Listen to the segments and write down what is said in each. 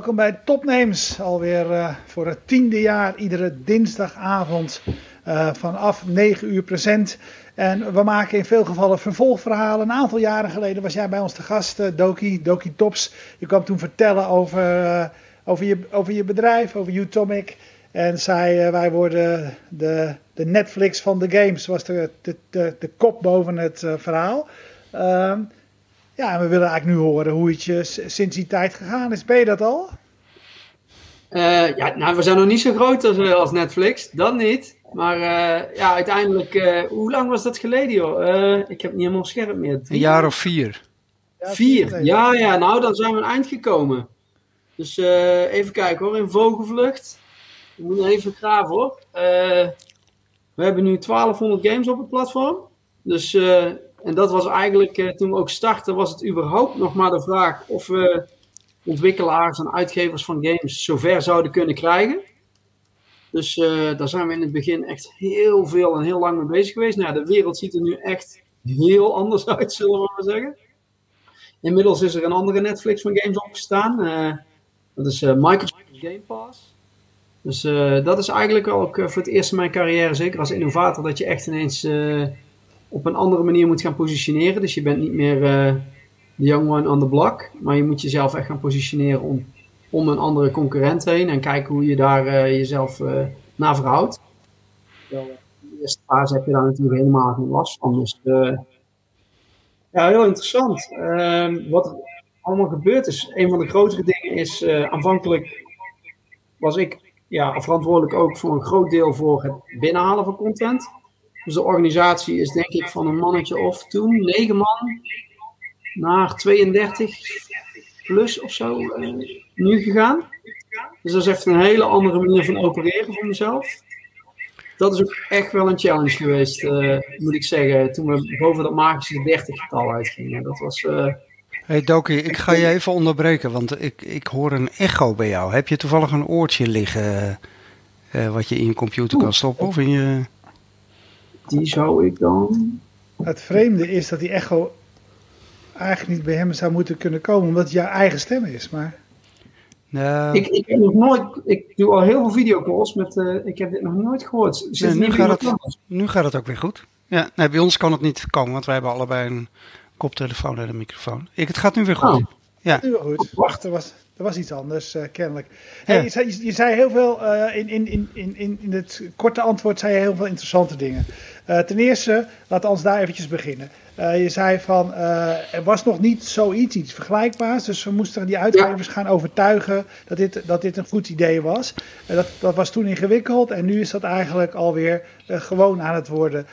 Welkom bij Topnames, alweer uh, voor het tiende jaar, iedere dinsdagavond uh, vanaf 9 uur present. En we maken in veel gevallen vervolgverhalen. Een aantal jaren geleden was jij bij ons te gast, uh, Doki, Doki Tops. Je kwam toen vertellen over, over, je, over je bedrijf, over Utomic. En zei, wij worden de, de Netflix van de games, was de, de, de, de kop boven het verhaal. Ehm, ja, en we willen eigenlijk nu horen hoe het je sinds die tijd gegaan is. Ben je dat al? Uh, ja, nou, we zijn nog niet zo groot als, eh, als Netflix. Dan niet. Maar uh, ja, uiteindelijk, uh, hoe lang was dat geleden, joh? ik heb niet helemaal scherp meer. Een jaar of vier. Ja, vier? Ja, ja, nou, dan zijn we aan het eind gekomen. Dus even kijken hoor, in vogelvlucht. We moeten even graven hoor. we hebben nu 1200 games op het platform. Dus en dat was eigenlijk, uh, toen we ook startten, was het überhaupt nog maar de vraag of we ontwikkelaars en uitgevers van games zover zouden kunnen krijgen. Dus uh, daar zijn we in het begin echt heel veel en heel lang mee bezig geweest. Nou, de wereld ziet er nu echt heel anders uit, zullen we maar zeggen. Inmiddels is er een andere Netflix van games opgestaan. Uh, dat is Microsoft Game Pass. Dus dat is eigenlijk ook voor het eerst in mijn carrière, zeker als innovator, dat je echt ineens op een andere manier moet gaan positioneren. Dus je bent niet meer de young one on the block, maar je moet jezelf echt gaan positioneren om, om een andere concurrent heen en kijken hoe je daar uh, jezelf uh, naar verhoudt. in de eerste fase heb je daar natuurlijk helemaal geen last van. Dus ja, heel interessant. Ehm, wat er allemaal gebeurd is, een van de grotere dingen is aanvankelijk was ik ja, verantwoordelijk ook voor een groot deel voor het binnenhalen van content. Dus de organisatie is denk ik van een mannetje of toen, negen man, naar 32 plus of zo uh, nu gegaan. Dus dat is echt een hele andere manier van opereren voor mezelf. Dat is ook echt wel een challenge geweest, uh, moet ik zeggen, toen we boven dat magische 30-getal uitgingen. Dat was... Uh, hey Doki, ik ga je even onderbreken, want ik, ik hoor een echo bij jou. Heb je toevallig een oortje liggen wat je in je computer kan stoppen? Of in je... Die zou ik dan. Het vreemde is dat die echo eigenlijk niet bij hem zou moeten kunnen komen, omdat het jouw eigen stem is. Maar... Nou... Ik, ik, heb nog nooit, ik doe al heel veel videocalls met, uh, ik heb dit nog nooit gehoord. Nee, nu, gaat het, nu gaat het ook weer goed. Ja, nee, bij ons kan het niet komen, want wij hebben allebei een koptelefoon en een microfoon. Ik, het gaat nu weer goed. Oh. Ja. Nu weer goed. Wacht, er was, er was iets anders, uh, kennelijk. Hey, je, zei, je, zei, heel veel, uh, in, in, in, in, in het korte antwoord zei je heel veel interessante dingen. Uh, ten eerste, laten we ons daar eventjes beginnen. je zei van, er was nog niet zoiets, iets vergelijkbaars. Dus we moesten die uitgevers gaan overtuigen dat dit, dat dit een goed idee was. dat, dat was toen ingewikkeld en nu is dat eigenlijk alweer gewoon aan het worden.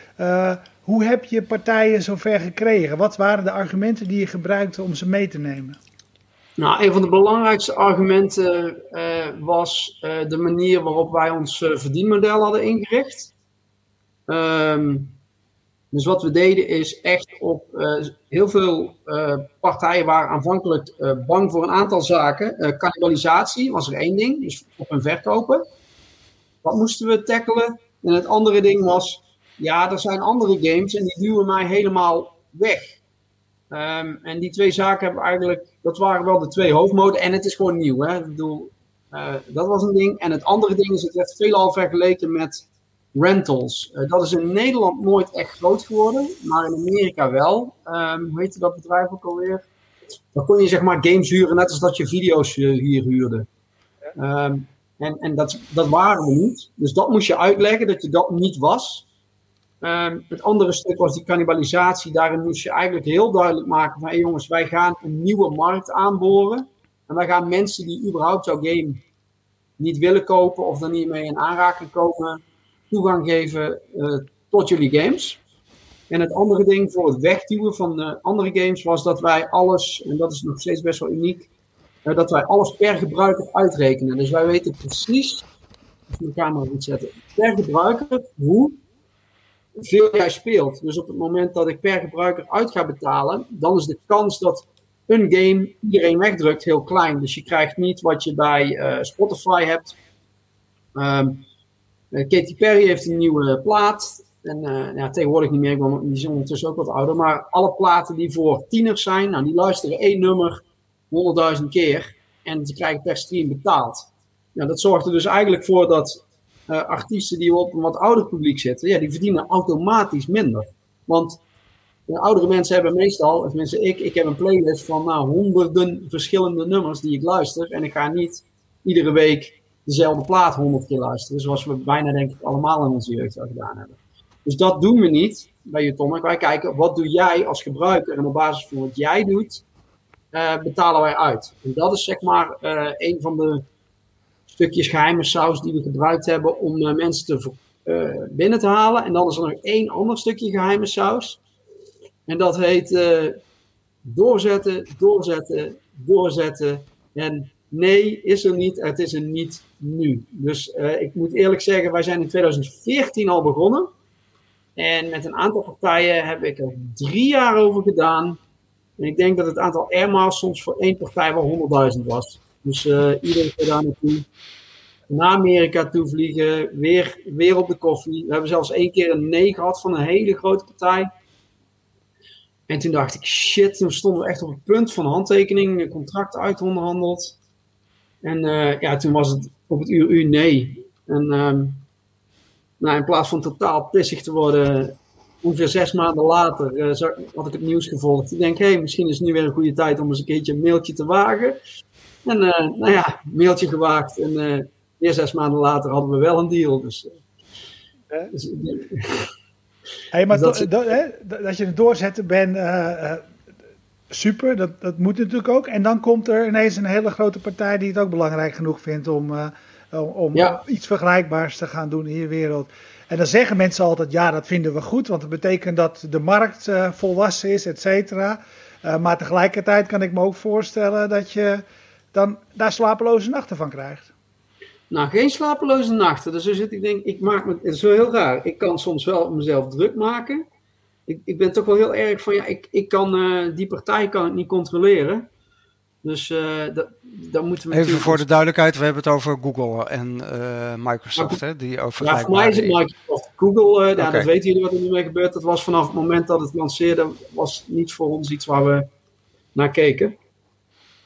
hoe heb je partijen zover gekregen? Wat waren de argumenten die je gebruikte om ze mee te nemen? Nou, een van de belangrijkste argumenten uh, was uh, de manier waarop wij ons uh, verdienmodel hadden ingericht. Um, dus wat we deden is echt op heel veel partijen waren aanvankelijk bang voor een aantal zaken. cannibalisatie was er één ding, dus op een verkopen. Wat moesten we tackelen? En het andere ding was, ja, er zijn andere games en die duwen mij helemaal weg. Um, en die twee zaken hebben eigenlijk, dat waren wel de twee hoofdmoden. En het is gewoon nieuw. Hè? Ik bedoel, uh, dat was een ding. En het andere ding is, het werd veelal vergeleken met rentals. Uh, dat is in Nederland nooit echt groot geworden, maar in Amerika wel. Um, hoe heette dat bedrijf ook alweer? Dan kon je zeg maar games huren, net als dat je video's uh, hier huurde. Um, en en dat, dat waren we niet. Dus dat moest je uitleggen, dat je dat niet was. Um, het andere stuk was die cannibalisatie. Daarin moest je eigenlijk heel duidelijk maken van, jongens, wij gaan een nieuwe markt aanboren. En wij gaan mensen die überhaupt jouw game niet willen kopen of er niet mee in aanraking komen, toegang geven uh, tot jullie games. En het andere ding voor het wegduwen van uh, andere games was dat wij alles, en dat is nog steeds best wel uniek, uh, dat wij alles per gebruiker uitrekenen. Dus wij weten precies, als de camera goed zetten, per gebruiker hoe veel jij speelt. Dus op het moment dat ik per gebruiker uit ga betalen, dan is de kans dat een game iedereen wegdrukt heel klein. Dus je krijgt niet wat je bij uh, Spotify hebt. Um, Katy Perry heeft een nieuwe plaat. En ja, tegenwoordig niet meer, ik die is ondertussen ook wat ouder. Maar alle platen die voor tieners zijn, nou, die luisteren één nummer honderdduizend keer. en ze krijgen per stream betaald. Ja, dat zorgt er dus eigenlijk voor dat uh, artiesten die op een wat ouder publiek zitten, ja, die verdienen automatisch minder. Want de oudere mensen hebben meestal, of mensen ik, ik heb een playlist van nou, honderden verschillende nummers die ik luister. En ik ga niet iedere week dezelfde plaat honderd keer luisteren. Zoals we bijna denk ik allemaal in onze jeugd al gedaan hebben. Dus dat doen we niet bij Utomic. Wij kijken, wat doe jij als gebruiker? En op basis van wat jij doet, uh, betalen wij uit. En dat is zeg maar uh, een van de stukjes geheime saus die we gebruikt hebben om uh, mensen te binnen te halen. En dan is er nog één ander stukje geheime saus. En dat heet doorzetten, doorzetten, doorzetten. En nee, is er niet. Het is er niet nu. Dus ik moet eerlijk zeggen, wij zijn in 2014 al begonnen. En met een aantal partijen heb ik er drie jaar over gedaan. En ik denk dat het aantal airmiles soms voor één partij wel 100.000 was. Dus uh, iedereen keer daar naartoe. Naar Amerika toe vliegen. Weer, weer op de koffie. We hebben zelfs één keer een nee gehad van een hele grote partij. En toen dacht ik, shit, toen stonden we echt op het punt van handtekening, contract uitonderhandeld. En uh, ja, toen was het op het uur u nee. En um, nou, in plaats van totaal pissig te worden, ongeveer zes maanden later uh, had ik het nieuws gevolgd. Ik denk, hé, hey, misschien is het nu weer een goede tijd om eens een keertje een mailtje te wagen. En uh, nou ja, mailtje gewaagd. En uh, weer zes maanden later hadden we wel een deal. Dus, dus hey, maar dat, dat, hè, dat je het doorzetten bent, super, dat, dat moet natuurlijk ook. En dan komt er ineens een hele grote partij die het ook belangrijk genoeg vindt om om ja. iets vergelijkbaars te gaan doen in je wereld. En dan zeggen mensen altijd, ja, dat vinden we goed, want dat betekent dat de markt uh, volwassen is, et cetera. Uh, maar tegelijkertijd kan ik me ook voorstellen dat je dan daar slapeloze nachten van krijgt. Nou, geen slapeloze nachten. Dus zo zit ik denk, ik maak me, het is wel heel raar. Ik kan soms wel mezelf druk maken. Ik, ik ben toch wel heel erg van, ja, ik, ik kan, uh, die partij kan het niet controleren. Dus uh, dat, dan moeten we. Even voor de duidelijkheid, we hebben het over Google en uh, Microsoft, hè, die over. Ja, voor mij is het Microsoft. Google, uh, okay. ja, dat weten jullie wat er nu mee gebeurt. Dat was vanaf het moment dat het lanceerde, was niet voor ons iets waar we naar keken.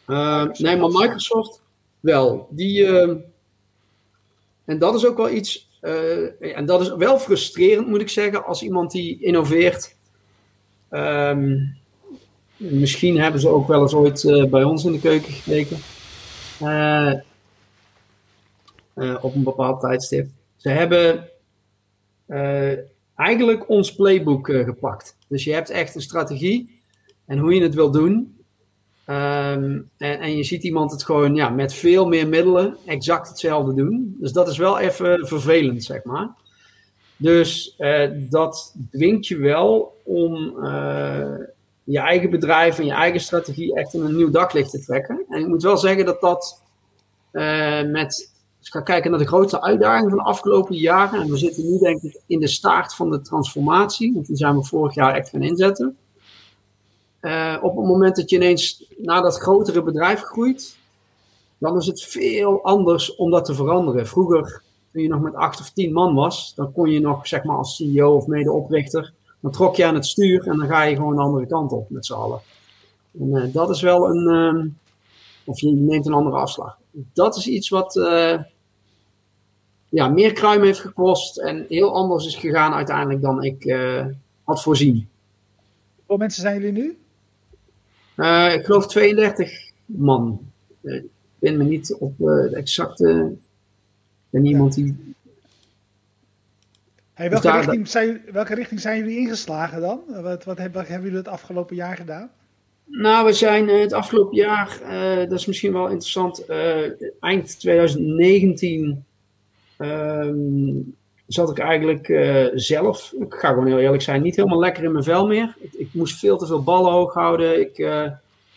Nee, maar Microsoft wel. Die, en dat is ook wel iets. en dat is wel frustrerend, moet ik zeggen, als iemand die innoveert. Um, Misschien hebben ze ook wel eens ooit uh, bij ons in de keuken gekeken. Uh, uh, op een bepaald tijdstip. Ze hebben eigenlijk ons playbook gepakt. Dus je hebt echt een strategie en hoe je het wil doen. Um, en, en, je ziet iemand het gewoon ja, met veel meer middelen exact hetzelfde doen. Dus dat is wel even vervelend, zeg maar. Dus dat dwingt je wel om je eigen bedrijf en je eigen strategie echt in een nieuw daglicht te trekken. En ik moet wel zeggen dat dat uh, met. Als ik ga kijken naar de grootste uitdaging van de afgelopen jaren. En we zitten nu, denk ik, in de staart van de transformatie. Want die zijn we vorig jaar echt gaan inzetten. Uh, op het moment dat je ineens naar dat grotere bedrijf groeit, dan is het veel anders om dat te veranderen. Vroeger, toen je nog met acht of tien man was, dan kon je nog, zeg maar, als CEO of medeoprichter dan trok je aan het stuur en dan ga je gewoon de andere kant op met z'n allen. En uh, dat is wel een. Uh, of je neemt een andere afslag. Dat is iets wat. Uh, ja, meer kruim heeft gekost en heel anders is gegaan uiteindelijk dan ik had voorzien. Hoeveel mensen zijn jullie nu? Ik geloof 32 man. ik ben me niet op de exacte. Ben iemand die Hey, welke, dus richting zijn, welke richting zijn jullie ingeslagen dan? Wat, wat, hebben, hebben jullie het afgelopen jaar gedaan? Nou, we zijn het afgelopen jaar, uh, dat is misschien wel interessant, uh, eind 2019 um, zat ik eigenlijk zelf, ik ga gewoon heel eerlijk zijn, niet helemaal lekker in mijn vel meer. Ik, ik moest veel te veel ballen hoog houden. Ik,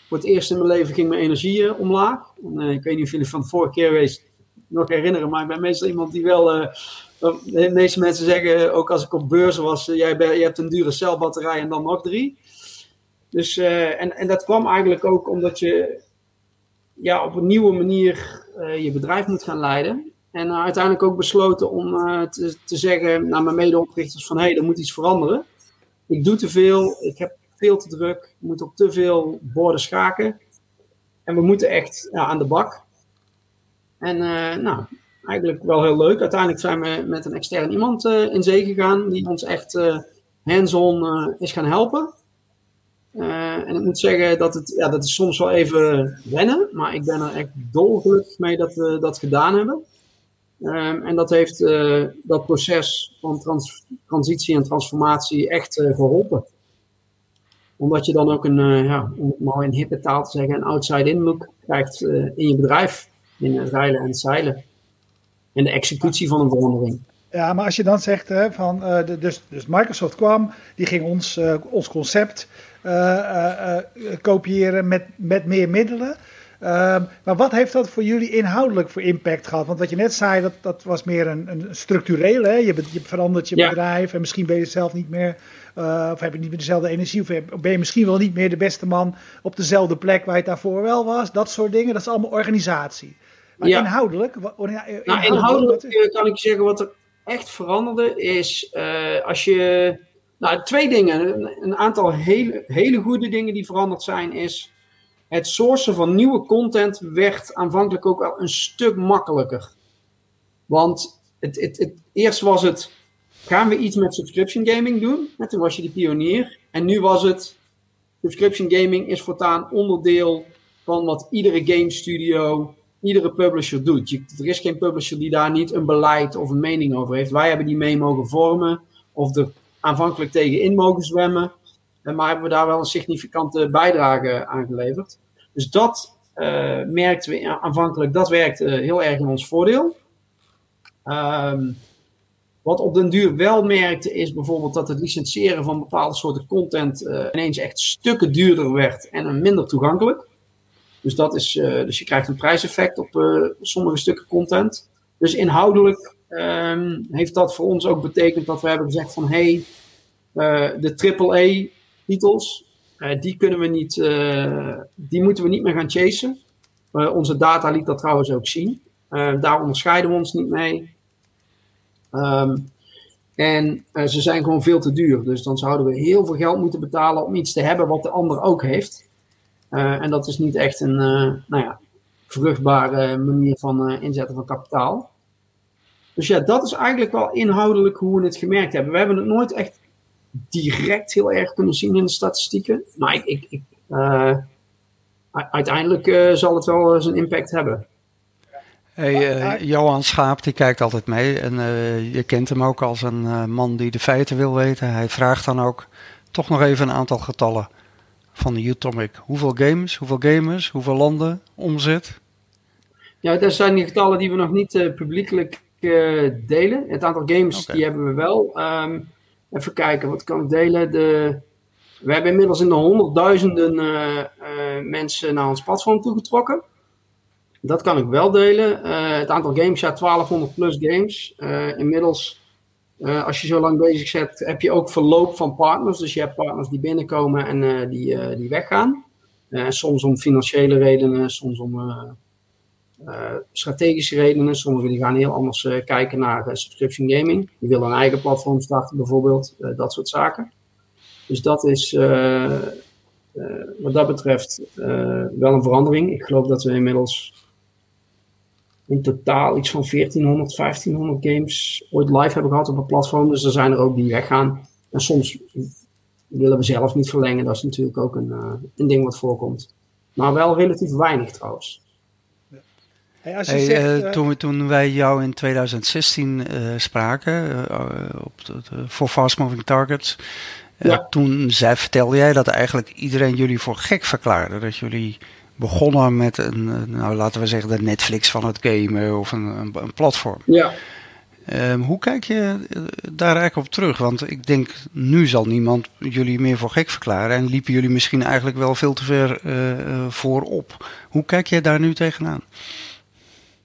voor het eerst in mijn leven ging mijn energie omlaag. En, ik weet niet of jullie van de vorige keer wees, nog herinneren, maar ik ben meestal iemand die wel de meeste mensen zeggen, ook als ik op beurs was, eh, jij, ben, je hebt een dure celbatterij en dan nog drie. Dus, en, en dat kwam eigenlijk ook omdat je ja, op een nieuwe manier je bedrijf moet gaan leiden. En uh, uiteindelijk ook besloten om te, te zeggen naar mijn medeoprichters van hé, hey, er moet iets veranderen. Ik doe te veel, ik heb veel te druk, ik moet op te veel borden schaken. En we moeten echt ja, aan de bak. En nou, eigenlijk wel heel leuk. Uiteindelijk zijn we met een extern iemand in zee gegaan die ons echt hands-on is gaan helpen. en ik moet zeggen dat het, ja, dat is soms wel even wennen, maar ik ben er echt dolgelukkig mee dat we dat gedaan hebben. Um, en dat heeft uh, dat proces van trans transitie en transformatie echt uh, geholpen. Omdat je dan ook een, uh, ja, om het maar in hippe taal te zeggen, een outside-in look krijgt in je bedrijf. In het rijlen en zeilen. En de executie van een verandering. Ja, maar als je dan zegt, hè, van, dus, dus Microsoft kwam, die ging ons, ons concept kopiëren met, met meer middelen. Ehm, maar wat heeft dat voor jullie inhoudelijk voor impact gehad? Want wat je net zei, dat, dat was meer een, een structureel. Hè? Je, je verandert je bedrijf en misschien ben je zelf niet meer, uh, of heb je niet meer dezelfde energie, of ben je misschien wel niet meer de beste man op dezelfde plek waar je daarvoor wel was. Dat soort dingen, dat is allemaal organisatie. Maar inhoudelijk, oh, inhoudelijk, nou, inhoudelijk eh, kan ik zeggen wat er echt veranderde is uh, als je. Nou, twee dingen. Een aantal hele, hele goede dingen die veranderd zijn is het sourcen van nieuwe content werd aanvankelijk ook wel een stuk makkelijker. Want het, het, het, eerst was het, gaan we iets met subscription gaming doen? En toen was je de pionier. En nu was het, subscription gaming is voortaan onderdeel van wat iedere game studio, iedere publisher doet. Je, er is geen publisher die daar niet een beleid of een mening over heeft. Wij hebben die mee mogen vormen of er aanvankelijk tegen in mogen zwemmen. Maar hebben we daar wel een significante bijdrage aan geleverd. Dus dat uh, merkten we aanvankelijk, dat werkte heel erg in ons voordeel. Um, wat op den duur wel merkte is bijvoorbeeld dat het licentiëren van bepaalde soorten content uh, ineens echt stukken duurder werd en minder toegankelijk. Dus, dat is, dus je krijgt een prijseffect op sommige stukken content. Dus inhoudelijk um, heeft dat voor ons ook betekend dat we hebben gezegd van hé, hey, de AAA-titels, uh, die kunnen we niet, uh, die moeten we niet meer gaan chasen. Uh, onze data liet dat trouwens ook zien. daar onderscheiden we ons niet mee. Um, en ze zijn gewoon veel te duur. Dus dan zouden we heel veel geld moeten betalen om iets te hebben wat de ander ook heeft. en dat is niet echt een nou ja, vruchtbare manier van inzetten van kapitaal. Dus ja, dat is eigenlijk wel inhoudelijk hoe we het gemerkt hebben. We hebben het nooit echt direct heel erg kunnen zien in de statistieken. Maar ik, ik, ik uh, uiteindelijk uh, zal het wel zijn impact hebben. Hey, uh, Johan Schaap die kijkt altijd mee en je kent hem ook als een man die de feiten wil weten. Hij vraagt dan ook toch nog even een aantal getallen van de Utomic. Hoeveel games, hoeveel gamers, hoeveel landen, omzet? Ja, dat zijn die getallen die we nog niet publiekelijk delen. Het aantal games die hebben we wel. Um, Even kijken, wat kan ik delen? De, we hebben inmiddels in de honderdduizenden uh, uh, mensen naar ons platform toegetrokken. Dat kan ik wel delen. Uh, het aantal games, ja, 1200 plus games. inmiddels, als je zo lang bezig bent, heb je ook verloop van partners. Dus je hebt partners die binnenkomen en die, die weggaan. soms om financiële redenen, soms om strategische redenen. Sommigen die gaan heel anders uh, kijken naar uh, subscription gaming. Die willen een eigen platform starten bijvoorbeeld. dat soort zaken. Dus dat is wat dat betreft wel een verandering. Ik geloof dat we inmiddels in totaal iets van 1400, 1500 games ooit live hebben gehad op het platform. Dus er zijn er ook die weggaan. En soms willen we zelf niet verlengen. Dat is natuurlijk ook een, een ding wat voorkomt. Maar wel relatief weinig trouwens. Hey, als je hey, zegt, uh, toen, toen, wij jou in 2016 uh, spraken op de, de, voor Fast Moving Targets, ja. toen zei, vertelde jij dat eigenlijk iedereen jullie voor gek verklaarde. Dat jullie begonnen met een, nou, laten we zeggen, de Netflix van het gamen of een, een, een platform. Ja. Um, hoe kijk je daar eigenlijk op terug? Want ik denk, nu zal niemand jullie meer voor gek verklaren. En liepen jullie misschien eigenlijk wel veel te ver uh, voorop. Hoe kijk jij daar nu tegenaan?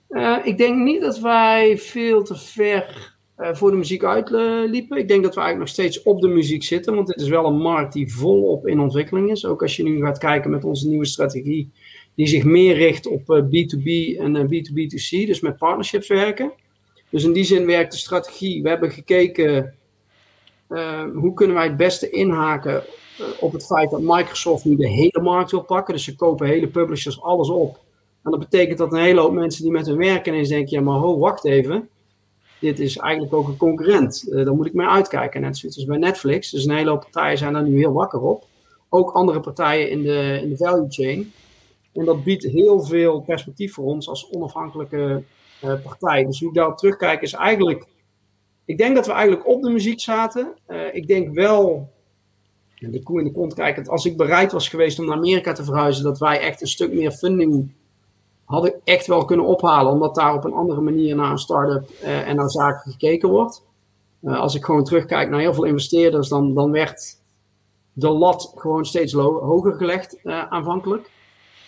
Uh, ik denk niet dat wij veel te ver uh, voor de muziek uitliepen. ik denk dat we eigenlijk nog steeds op de muziek zitten, want het is wel een markt die volop in ontwikkeling is. Ook als je nu gaat kijken met onze nieuwe strategie, die zich meer richt op B2B uh, en B2B2C, dus met partnerships werken. Dus in die zin werkt de strategie. We hebben gekeken hoe kunnen wij het beste inhaken op het feit dat Microsoft nu de hele markt wil pakken. Dus ze kopen hele publishers alles op En dat betekent dat een hele hoop mensen die met hun werken ineens denken, ja maar ho, wacht even. Dit is eigenlijk ook een concurrent. Uh, daar moet ik mee uitkijken. Net zoals bij Netflix. Dus een hele hoop partijen zijn daar nu heel wakker op. Ook andere partijen in de, in de value chain. En dat biedt heel veel perspectief voor ons als onafhankelijke uh, partij. Dus hoe ik daarop terugkijk is eigenlijk... Ik denk dat we eigenlijk op de muziek zaten. Uh, ik denk wel, de koe in de kont kijkend, als ik bereid was geweest om naar Amerika te verhuizen, dat wij echt een stuk meer funding hadden echt wel kunnen ophalen. Omdat daar op een andere manier naar een start-up uh, en naar zaken gekeken wordt. als ik gewoon terugkijk naar heel veel investeerders, dan, dan werd de lat gewoon steeds hoger gelegd aanvankelijk.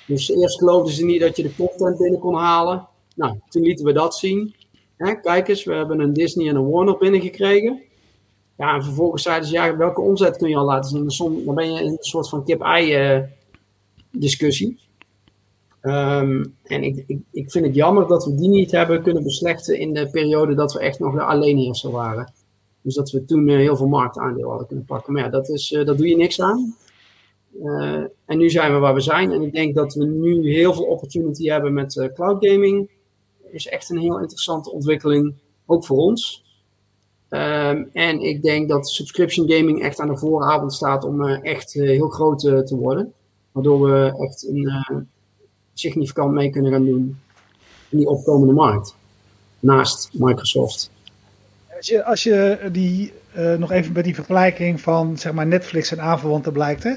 Dus eerst geloofden ze niet dat je de content binnen kon halen. Nou, toen lieten we dat zien. Hè, kijk eens, we hebben een Disney en een Warner binnengekregen. Ja, en vervolgens zeiden ze, ja, welke omzet kun je al laten zien? Dan ben je in een soort van kip-ei discussie. Um, en ik, ik, vind het jammer dat we die niet hebben kunnen beslechten in de periode dat we echt nog de alleenheerser waren. Dus dat we toen uh, heel veel marktaandeel hadden kunnen pakken. Maar ja, dat, is, uh, dat doe je niks aan. Uh, en nu zijn we waar we zijn. En ik denk dat we nu heel veel opportunity hebben met cloud gaming. Is echt een heel interessante ontwikkeling, ook voor ons. Um, en ik denk dat subscription gaming echt aan de vooravond staat om echt heel groot te worden. Waardoor we echt een, significant mee kunnen gaan doen in die opkomende markt. Naast Microsoft. Als je, als je die uh, nog even bij die vergelijking van zeg maar Netflix en aanverwanten blijkt. Hè? Uh,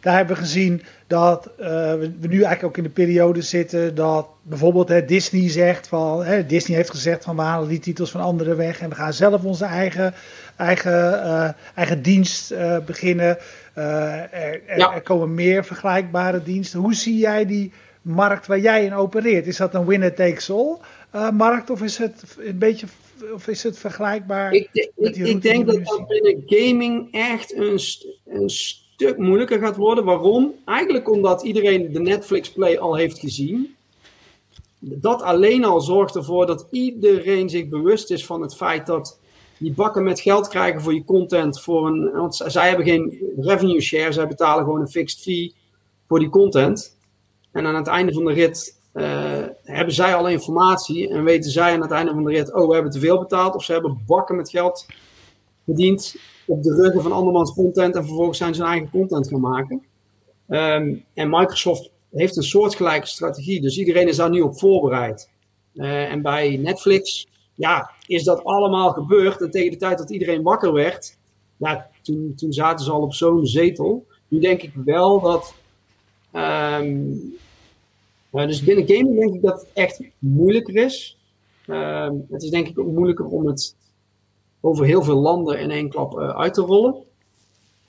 daar hebben we gezien dat uh, we, we, nu eigenlijk ook in de periode zitten dat bijvoorbeeld hè, Disney zegt van hè, Disney heeft gezegd van we halen die titels van anderen weg en we gaan zelf onze eigen, eigen, eigen dienst beginnen. Er, er, ja. er, komen meer vergelijkbare diensten. Hoe zie jij die markt waar jij in opereert? Is dat een winner takes all markt of is het een beetje of is het vergelijkbaar? Ik, ik, ik denk dat dat binnen gaming echt een, een stuk moeilijker gaat worden. Waarom? Eigenlijk omdat iedereen de Netflix Play al heeft gezien. Dat alleen al zorgt ervoor dat iedereen zich bewust is van het feit dat die bakken met geld krijgen voor je content. Voor een, want zij hebben geen revenue share, zij betalen gewoon een fixed fee voor die content. En aan het einde van de rit hebben zij alle informatie en weten zij aan het einde van de rit, oh, we hebben te veel betaald, of ze hebben bakken met geld verdiend op de ruggen van andermans content en vervolgens zijn ze hun eigen content gaan maken. Um, en Microsoft heeft een soortgelijke strategie, dus iedereen is daar nu op voorbereid. Uh, en bij Netflix, ja, is dat allemaal gebeurd. En tegen de tijd dat iedereen wakker werd, ja, toen, toen zaten ze al op zo'n zetel. Nu denk ik wel dat um, uh, dus binnen gaming denk ik dat het echt moeilijker is. Uh, het is denk ik ook moeilijker om het over heel veel landen in één klap uh, uit te rollen.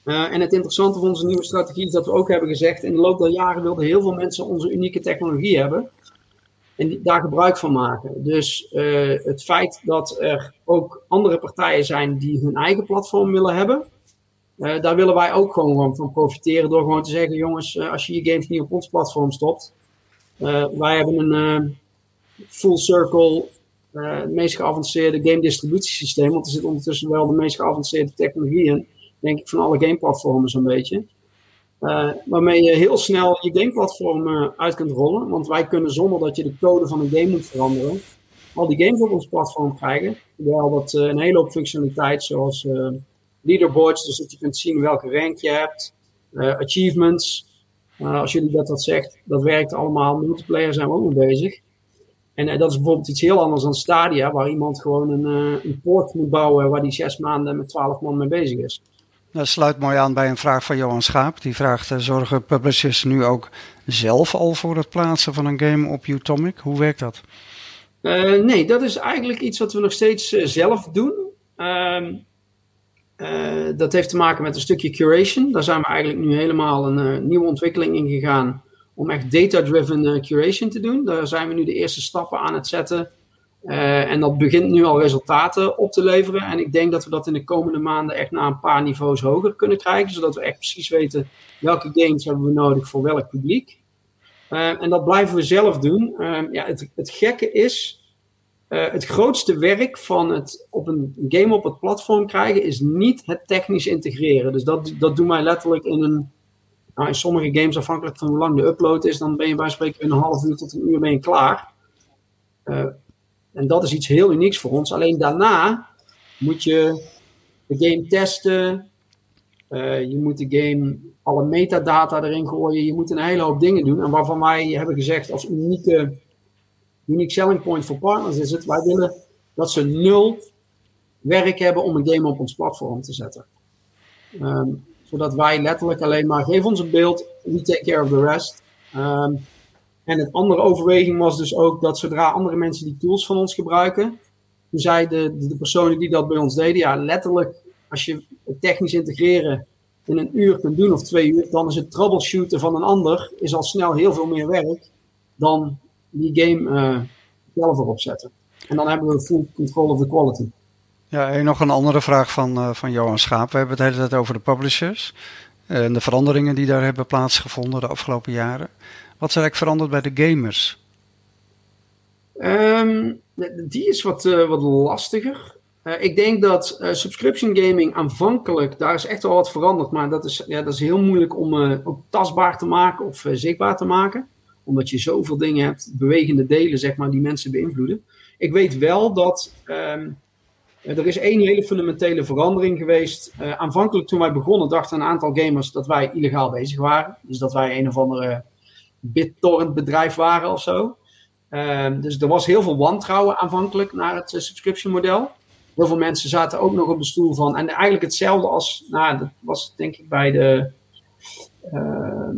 Uh, en het interessante van onze nieuwe strategie is dat we ook hebben gezegd: in de loop der jaren wilden heel veel mensen onze unieke technologie hebben. En daar gebruik van maken. Dus het feit dat er ook andere partijen zijn die hun eigen platform willen hebben. daar willen wij ook gewoon van profiteren door gewoon te zeggen: jongens, als je je games niet op ons platform stopt, wij hebben een uh, full circle, het meest geavanceerde game distributiesysteem. Want er zit ondertussen wel de meest geavanceerde technologie in. Denk ik van alle gameplatformen zo'n beetje. waarmee je heel snel je gameplatform uit kunt rollen. Want wij kunnen zonder dat je de code van een game moet veranderen. Al die games op ons platform krijgen. Terwijl dat een hele hoop functionaliteit zoals leaderboards. Dus dat je kunt zien welke rank je hebt. achievements. Als jullie dat wat zegt, dat werkt allemaal. Multiplayer zijn we ook mee bezig. En uh, dat is bijvoorbeeld iets heel anders dan Stadia, waar iemand gewoon een, uh, een poort moet bouwen waar die zes maanden met twaalf man mee bezig is. Dat sluit mooi aan bij een vraag van Johan Schaap. Die vraagt: zorgen publishers nu ook zelf al voor het plaatsen van een game op Utomic? Hoe werkt dat? nee, dat is eigenlijk iets wat we nog steeds zelf doen. Ehm, uh, dat heeft te maken met een stukje curation. Daar zijn we eigenlijk nu helemaal een uh, nieuwe ontwikkeling in gegaan om echt data-driven uh, curation te doen. Daar zijn we nu de eerste stappen aan het zetten. en dat begint nu al resultaten op te leveren. En ik denk dat we dat in de komende maanden echt naar een paar niveaus hoger kunnen krijgen. Zodat we echt precies weten welke games hebben we nodig voor welk publiek. en dat blijven we zelf doen. ja, het, het gekke is, uh, het grootste werk van het op een game op het platform krijgen is niet het technisch integreren. Dus dat, dat doen wij letterlijk in een Nou, in sommige games, afhankelijk van hoe lang de upload is, dan ben je bij spreken een half uur tot een uur je klaar. Uh, en dat is iets heel unieks voor ons. Alleen daarna moet je de game testen. Uh, je moet de game alle metadata erin gooien. Je moet een hele hoop dingen doen. En waarvan wij hebben gezegd als unieke, unique selling point voor partners is het. Wij willen dat ze nul werk hebben om een game op ons platform te zetten. Um, zodat wij letterlijk alleen maar geef ons een beeld, we take care of the rest. Um, en het andere overweging was dus ook dat zodra andere mensen die tools van ons gebruiken, toen zeiden de, de personen die dat bij ons deden, ja, letterlijk, als je het technisch integreren in een uur kunt doen of twee uur, dan is het troubleshooten van een ander is al snel heel veel meer werk dan die game uh, zelf erop zetten. En dan hebben we full control of the quality. Ja, en nog een andere vraag van, uh, van Johan Schaap. We hebben het de hele tijd over de publishers en de veranderingen die daar hebben plaatsgevonden de afgelopen jaren. Wat is eigenlijk veranderd bij de gamers? Um, die is wat, uh, wat lastiger. Uh, ik denk dat uh, subscription gaming aanvankelijk, daar is echt wel wat veranderd. Maar dat is, ja, dat is heel moeilijk om ook tastbaar te maken of zichtbaar te maken. Omdat je zoveel dingen hebt, bewegende delen, zeg maar, die mensen beïnvloeden. Ik weet wel dat um, er is één hele fundamentele verandering geweest. aanvankelijk toen wij begonnen, dachten een aantal gamers dat wij illegaal bezig waren. Dus dat wij een of andere BitTorrent bedrijf waren of zo. Ehm, dus er was heel veel wantrouwen aanvankelijk naar het uh, subscription model. Heel veel mensen zaten ook nog op de stoel van. En eigenlijk hetzelfde als. Nou, dat was denk ik bij de. Uh,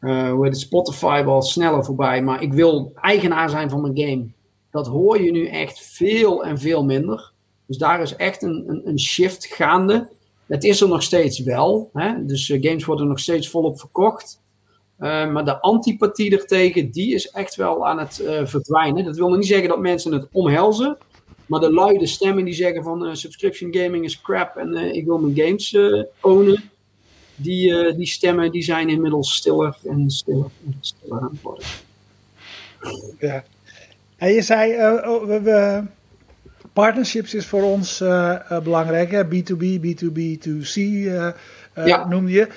uh, Spotify wel sneller voorbij. Maar ik wil eigenaar zijn van mijn game. Dat hoor je nu echt veel en veel minder. Dus daar is echt een, een, een shift gaande. Het is er nog steeds wel. Hè? Dus uh, games worden nog steeds volop verkocht. Uh, maar de antipathie ertegen, die is echt wel aan het verdwijnen. Dat wil nog niet zeggen dat mensen het omhelzen. Maar de luide stemmen die zeggen van subscription gaming is crap en ik wil mijn games ownen. Die, die stemmen die zijn inmiddels stiller en stiller en stiller aan het worden. Ja. En je zei, oh, we, we, partnerships is voor ons belangrijk. Hè? B2B, B2B2C uh, ja. noemde je.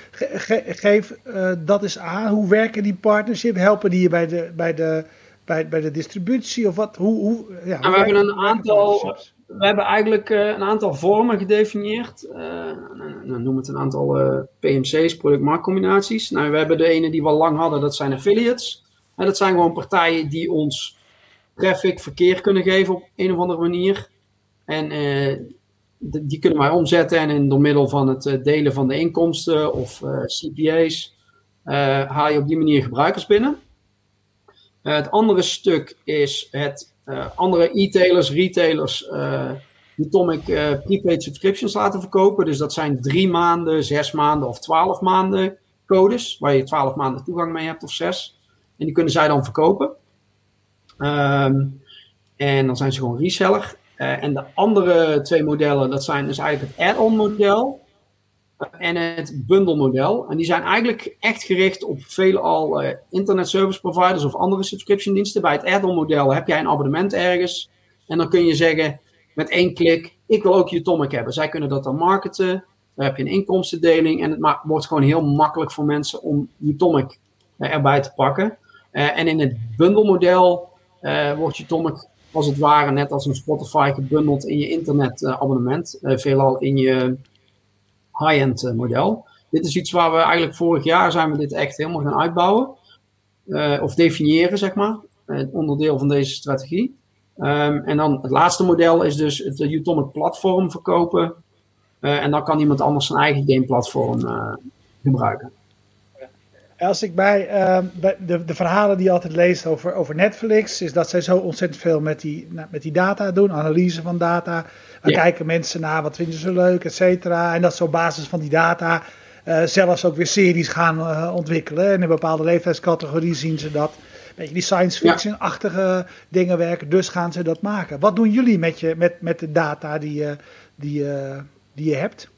geef uh, dat eens aan. Hoe werken die partnerships? Helpen die je bij de, bij de, bij, bij de distributie? Of wat? Hoe, hoe, ja, nou, we hebben een aantal. We hebben eigenlijk uh, een aantal vormen gedefinieerd. Nou, noem het een aantal PMC's, product-marktcombinaties. Nou, we hebben de ene die we al lang hadden, dat zijn affiliates. En dat zijn gewoon partijen die ons traffic, verkeer kunnen geven op een of andere manier. En die kunnen wij omzetten en in, door middel van het eh, delen van de inkomsten of uh, CPA's uh, haal je op die manier gebruikers binnen. Het andere stuk is het andere e-tailers, retailers die Tomic prepaid subscriptions laten verkopen. Dus dat zijn drie maanden, zes maanden of twaalf maanden codes, waar je twaalf maanden toegang mee hebt of zes. En die kunnen zij dan verkopen. Um, en dan zijn ze gewoon reseller. En de andere twee modellen, dat zijn dus eigenlijk het add-on model en het bundle model. En die zijn eigenlijk echt gericht op veelal uh, internet service providers of andere subscription diensten. Bij het add-on model heb jij een abonnement ergens en dan kun je zeggen met één klik, ik wil ook Utomic hebben. Zij kunnen dat dan marketen, dan heb je een inkomstendeling en het wordt gewoon heel makkelijk voor mensen om Utomic uh, erbij te pakken. en in het bundle model wordt Utomic als het ware net als een Spotify gebundeld in je internetabonnement. Veelal in je high-end uh, model. Dit is iets waar we eigenlijk vorig jaar zijn we dit echt helemaal gaan uitbouwen. Uh, of definiëren, zeg maar. onderdeel van deze strategie. Um, en dan het laatste model is dus het Utomic platform verkopen. en dan kan iemand anders zijn eigen gameplatform gebruiken. Als ik bij, uh, bij de, de, verhalen die je altijd leest over, over Netflix, is dat zij zo ontzettend veel met die, met die data doen, analyse van data. Dan kijken mensen naar wat vinden ze leuk, et cetera. En dat ze op basis van die data uh, zelfs ook weer series gaan uh, ontwikkelen. En in een bepaalde leeftijdscategorie zien ze dat. Beetje die science fiction-achtige dingen werken, dus gaan ze dat maken. Wat doen jullie met, je, met, met de data die, die, die je hebt?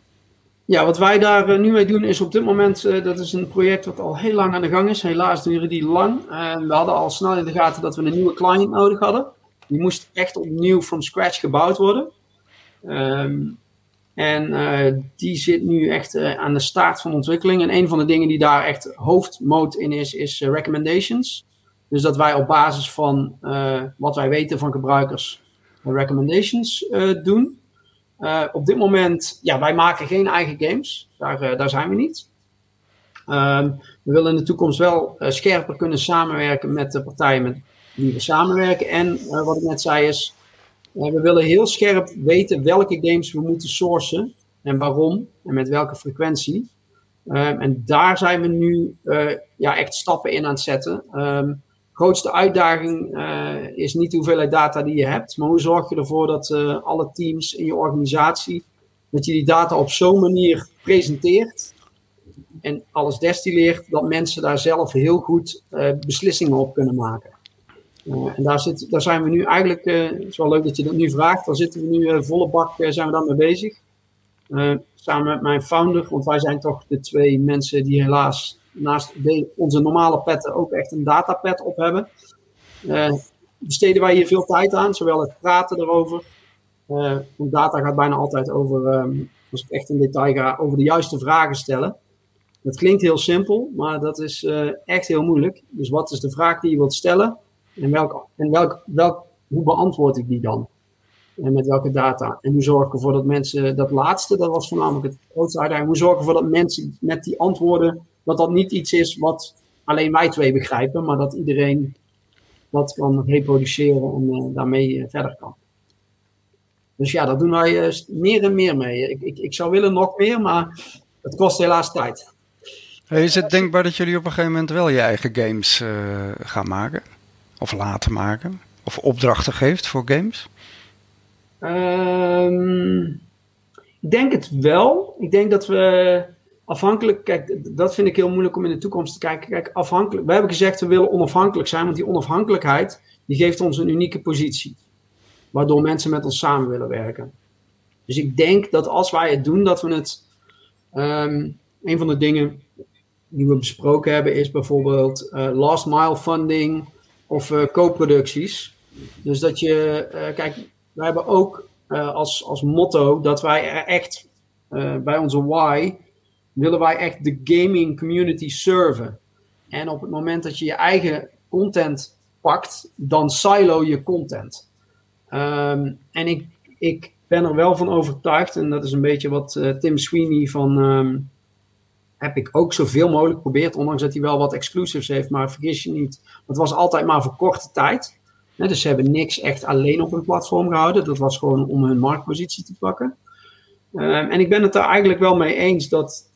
Ja, wat wij daar eh, nu mee doen is op dit moment, uh, dat is een project wat al heel lang aan de gang is. Helaas duren die lang. En we hadden al snel in de gaten dat we een nieuwe client nodig hadden. Die moest echt opnieuw from scratch gebouwd worden. Um, En die zit nu echt aan de start van ontwikkeling. En een van de dingen die daar echt hoofdmoot in is, is recommendations. Dus dat wij op basis van wat wij weten van gebruikers recommendations doen. Op dit moment, ja, wij maken geen eigen games. Daar, daar zijn we niet. Ehm, we willen in de toekomst wel uh, scherper kunnen samenwerken met de partijen met wie we samenwerken. En wat ik net zei is, we willen heel scherp weten welke games we moeten sourcen en waarom en met welke frequentie. Um, en daar zijn we nu ja, echt stappen in aan het zetten. Um, grootste uitdaging is niet hoeveelheid data die je hebt, maar hoe zorg je ervoor dat alle teams in je organisatie, dat je die data op zo'n manier presenteert en alles destilleert, dat mensen daar zelf heel goed uh, beslissingen op kunnen maken. En daar, zit, daar zijn we nu eigenlijk, het is wel leuk dat je dat nu vraagt, daar zitten we nu volle bak, zijn we daar mee bezig. samen met mijn founder, want wij zijn toch de twee mensen die helaas naast onze normale petten ook echt een datapad op hebben. besteden wij hier veel tijd aan, zowel het praten erover. want data gaat bijna altijd over, um, als ik echt in detail ga, over de juiste vragen stellen. Dat klinkt heel simpel, maar dat is uh, echt heel moeilijk. Dus wat is de vraag die je wilt stellen? En, welk, en welk, welk, hoe beantwoord ik die dan? En met welke data? En hoe zorg ik ervoor dat mensen, dat laatste, dat was voornamelijk het grootste uitdaging. Hoe zorg ik ervoor dat mensen met die antwoorden, dat dat niet iets is wat alleen wij twee begrijpen, maar dat iedereen dat kan reproduceren en uh, daarmee uh, verder kan. Dus ja, daar doen wij meer en meer mee. Ik, ik, ik zou willen nog meer, maar het kost helaas tijd is het denkbaar dat jullie op een gegeven moment wel je eigen games uh, gaan maken? Of laten maken? Of opdrachten geeft voor games? Um, ik denk het wel. Ik denk dat we afhankelijk, kijk, dat vind ik heel moeilijk om in de toekomst te kijken. Kijk, afhankelijk, we hebben gezegd we willen onafhankelijk zijn, want die onafhankelijkheid die geeft ons een unieke positie. Waardoor mensen met ons samen willen werken. Dus ik denk dat als wij het doen, dat we het. Um, een van de dingen die we besproken hebben, is bijvoorbeeld uh, last mile funding of uh, co-producties. Dus dat je, uh, kijk, wij hebben ook als, als motto dat wij echt bij onze why willen wij echt de gaming community serven. En op het moment dat je je eigen content pakt, dan silo je content. Um, en ik, ik ben er wel van overtuigd, en dat is een beetje wat Tim Sweeney van um, heb ik ook zoveel mogelijk geprobeerd, ondanks dat hij wel wat exclusives heeft. Maar vergis je niet, het was altijd maar voor korte tijd. dus ze hebben niks echt alleen op hun platform gehouden. Dat was gewoon om hun marktpositie te pakken. Ehm, en ik ben het daar eigenlijk wel mee eens dat,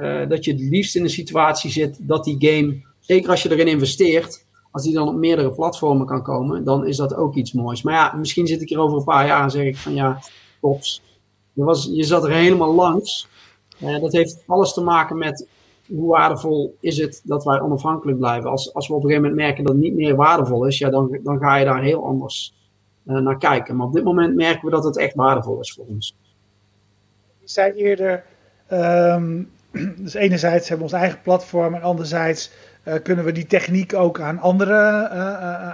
uh, dat je het liefst in een situatie zit dat die game, zeker als je erin investeert, als die dan op meerdere platformen kan komen, dan is dat ook iets moois. Maar ja, misschien zit ik hier over een paar jaar en zeg ik van ja, tops. Je, was, je zat er helemaal langs. Uh, dat heeft alles te maken met hoe waardevol is het dat wij onafhankelijk blijven. Als, als we op een gegeven moment merken dat het niet meer waardevol is, ja, dan, dan ga je daar heel anders uh, naar kijken. Maar op dit moment merken we dat het echt waardevol is voor ons. Je zei eerder, um, dus enerzijds hebben we ons eigen platform en anderzijds uh, kunnen we die techniek ook aan anderen,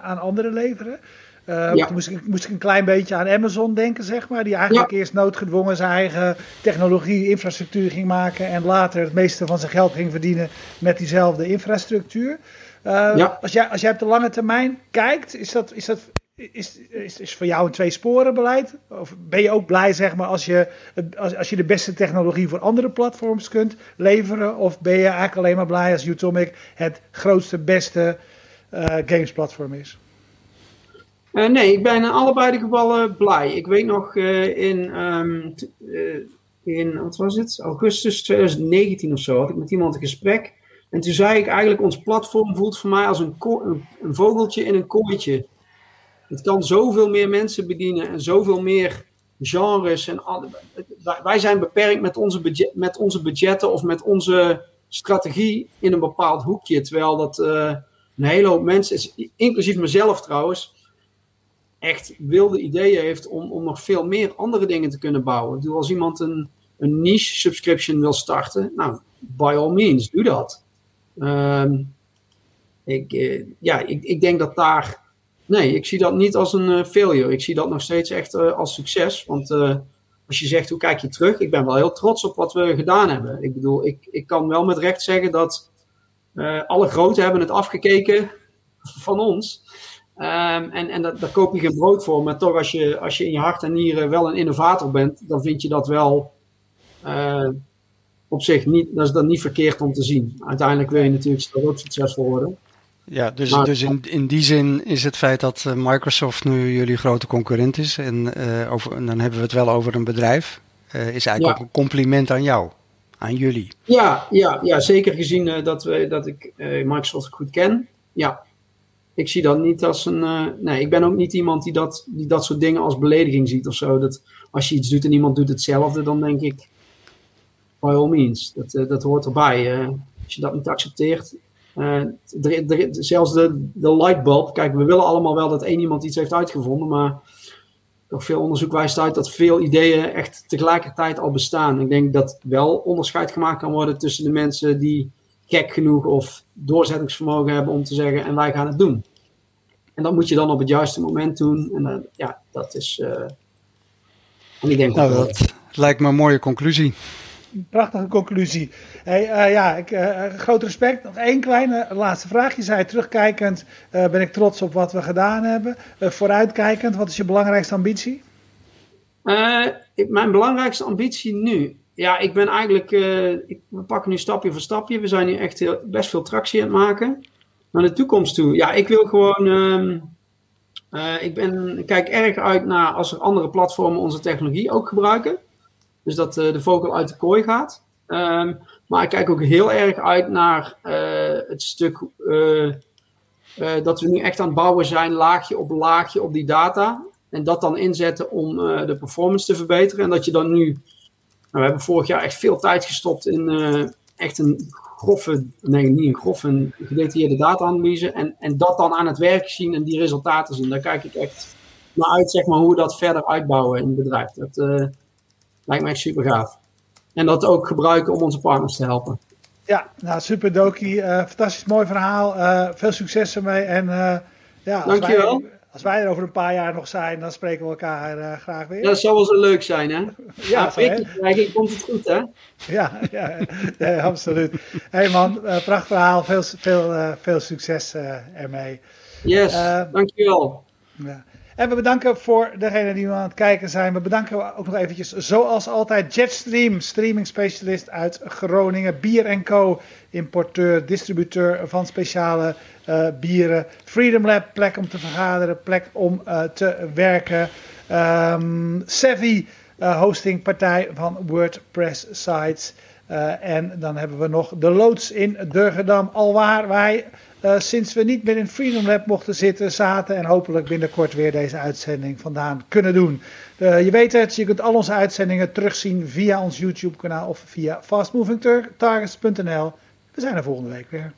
aan anderen leveren. Uh, ja. Moest ik, moest ik, een klein beetje aan Amazon denken, zeg maar. Die eigenlijk eerst noodgedwongen zijn eigen technologie, infrastructuur ging maken. En later het meeste van zijn geld ging verdienen met diezelfde infrastructuur. Uh, als, jij, als jij op de lange termijn kijkt, is dat, is dat is, is, is voor jou een twee sporen beleid? Of ben je ook blij, zeg maar, als je, als, als je de beste technologie voor andere platforms kunt leveren? Of ben je eigenlijk alleen maar blij als Utomic het grootste, beste uh, gamesplatform is? Uh, nee, ik ben in allebei de gevallen blij. Ik weet nog uh, in, uh, in, wat was? Augustus 2019 of zo had ik met iemand een gesprek. En toen zei ik eigenlijk, ons platform voelt voor mij als een, een vogeltje in een kooitje. Het kan zoveel meer mensen bedienen en zoveel meer genres. En wij zijn beperkt met onze, budget, met onze budgetten of met onze strategie in een bepaald hoekje. Terwijl dat een hele hoop mensen, inclusief mezelf trouwens, echt wilde ideeën heeft om, om nog veel meer andere dingen te kunnen bouwen. Dus als iemand een, een niche subscription wil starten, nou, by all means, doe dat. Um, ik, eh, ja, ik, ik denk dat daar. Nee, ik zie dat niet als een uh, failure. Ik zie dat nog steeds echt uh, als succes. Want als je zegt hoe kijk je terug, ik ben wel heel trots op wat we gedaan hebben. Ik bedoel, ik, ik kan wel met recht zeggen dat alle groten hebben het afgekeken van ons. Um, en en dat, daar koop je geen brood voor, maar toch als je, als je in je hart en nieren wel een innovator bent, dan vind je dat wel op zich niet, dat is dan niet verkeerd om te zien. Uiteindelijk wil je natuurlijk ook succesvol worden. Ja, dus, dus in, in die zin is het feit dat eh, Microsoft nu jullie grote concurrent is, en, uh, over, en dan hebben we het wel over een bedrijf, uh, is eigenlijk ook een compliment aan jou, aan jullie. Ja, ja, ja zeker gezien dat, we, dat ik Microsoft goed ken. Ja, ik zie dat niet als een. Nee, ik ben ook niet iemand die dat, die dat soort dingen als belediging ziet of zo. Dat als je iets doet en iemand doet hetzelfde, dan denk ik. By all means, dat, dat hoort erbij. Als je dat niet accepteert. Zelfs de, de lightbulb. Kijk, we willen allemaal wel dat één iemand iets heeft uitgevonden, maar. Toch veel onderzoek wijst uit dat veel ideeën echt tegelijkertijd al bestaan. Ik denk dat wel onderscheid gemaakt kan worden tussen de mensen die gek genoeg of doorzettingsvermogen hebben om te zeggen en wij gaan het doen. En dat moet je dan op het juiste moment doen. En uh, ja, dat is. Uh, en ik denk nou, dat, lijkt me een mooie conclusie. Prachtige conclusie. Hey, uh, ja, ik, groot respect. Nog één kleine laatste vraag. Je zei terugkijkend ben ik trots op wat we gedaan hebben. vooruitkijkend, wat is je belangrijkste ambitie? mijn belangrijkste ambitie nu ja, ik ben eigenlijk. Ik, we pakken nu stapje voor stapje. We zijn nu echt heel, best veel tractie aan het maken. Naar de toekomst toe. Ja, ik wil gewoon. Uh, ik ben, kijk erg uit naar als er andere platformen onze technologie ook gebruiken. Dus dat uh, de vogel uit de kooi gaat. Um, maar ik kijk ook heel erg uit naar het stuk. dat we nu echt aan het bouwen zijn, laagje op laagje op die data. En dat dan inzetten om de performance te verbeteren. En dat je dan nu we hebben vorig jaar echt veel tijd gestopt in echt een grove, nee niet een grove, gedetailleerde data-analyse. En, en dat dan aan het werk zien en die resultaten zien. Daar kijk ik echt naar uit, zeg maar, hoe we dat verder uitbouwen in het bedrijf. Dat lijkt me echt super gaaf. En dat ook gebruiken om onze partners te helpen. Ja, nou super Doki. Uh, fantastisch mooi verhaal. veel succes ermee. En ja, Dankjewel. Wij, als wij er over een paar jaar nog zijn, dan spreken we elkaar graag weer. Ja, dat zou wel zo leuk zijn, hè? Ja, eigenlijk komt het goed, hè? Ja, ja, ja absoluut. Hé hey man, prachtig verhaal. Veel, veel, veel succes ermee. Yes, dankjewel. Ja. En we bedanken voor degenen die aan het kijken zijn. We bedanken ook nog eventjes, zoals altijd, Jetstream, streaming specialist uit Groningen. Bier Co, importeur, distributeur van speciale uh, bieren. Freedom Lab, plek om te vergaderen, plek om uh, te werken. Um, Savvy, uh, hostingpartij van WordPress sites. en dan hebben we nog de loods in Durgedam, alwaar wij eh, sinds we niet meer in Freedom Lab mochten zitten, zaten en hopelijk binnenkort weer deze uitzending vandaan kunnen doen. Eh, je weet het, je kunt al onze uitzendingen terugzien via ons YouTube kanaal of via fastmovingtargets.nl. We zijn er volgende week weer.